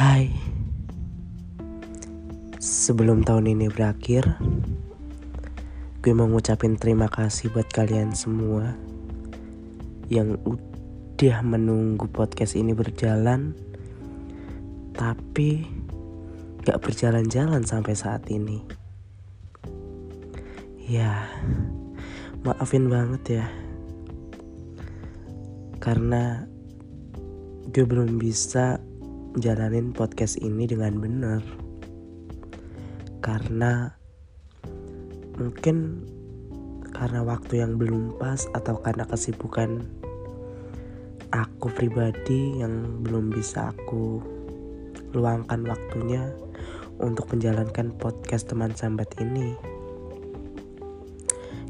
Hai. Sebelum tahun ini berakhir Gue mau ngucapin terima kasih buat kalian semua Yang udah menunggu podcast ini berjalan Tapi Gak berjalan-jalan sampai saat ini. Ya Maafin banget ya Karena Gue belum bisa jalanin podcast ini dengan benar karena mungkin karena waktu yang belum pas atau karena kesibukan aku pribadi yang belum bisa aku luangkan waktunya untuk menjalankan podcast teman sambat ini.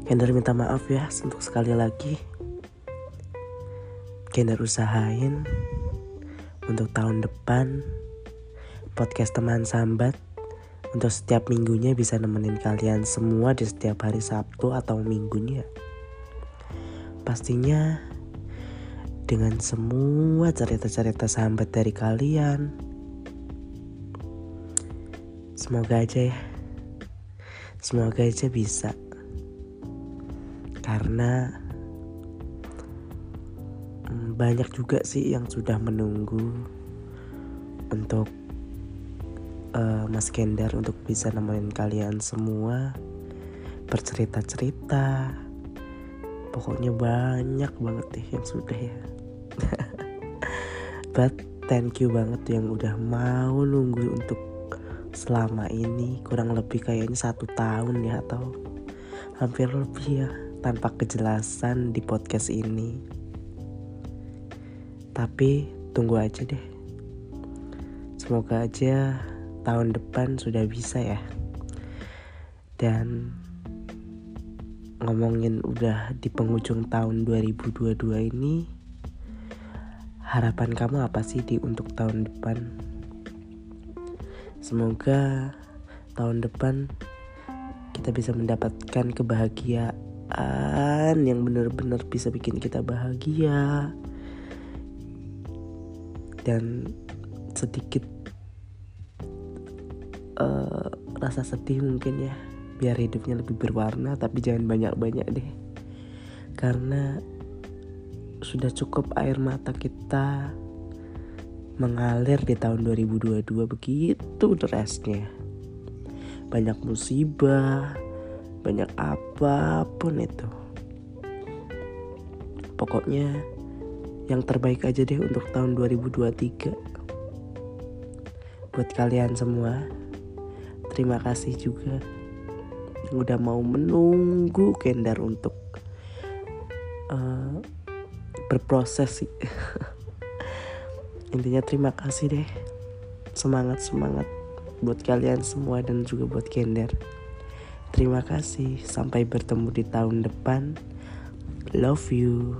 Kender minta maaf ya untuk sekali lagi. Kender usahain untuk tahun depan podcast teman sambat untuk setiap minggunya bisa nemenin kalian semua di setiap hari Sabtu atau minggunya. Pastinya dengan semua cerita-cerita sambat dari kalian. Semoga aja ya. Semoga aja bisa. Karena banyak juga sih yang sudah menunggu untuk uh, Mas Kendar untuk bisa nemenin kalian semua bercerita-cerita. Pokoknya banyak banget deh yang sudah ya. But thank you banget yang udah mau nunggu untuk selama ini kurang lebih kayaknya satu tahun ya atau hampir lebih ya tanpa kejelasan di podcast ini. Tapi tunggu aja deh. Semoga aja tahun depan sudah bisa ya. Dan ngomongin udah di penghujung tahun 2022 ini harapan kamu apa sih di untuk tahun depan? Semoga tahun depan kita bisa mendapatkan kebahagiaan yang benar-benar bisa bikin kita bahagia dan sedikit uh, rasa sedih mungkin ya. Biar hidupnya lebih berwarna tapi jangan banyak-banyak deh. Karena sudah cukup air mata kita mengalir di tahun 2022 begitu derasnya. Banyak musibah banyak apa pun itu. Pokoknya yang terbaik aja deh untuk tahun 2023 buat kalian semua terima kasih juga yang udah mau menunggu Kendar untuk uh, berproses sih. Intinya terima kasih deh. Semangat semangat buat kalian semua dan juga buat Kendar terima kasih. Sampai bertemu di tahun depan. Love you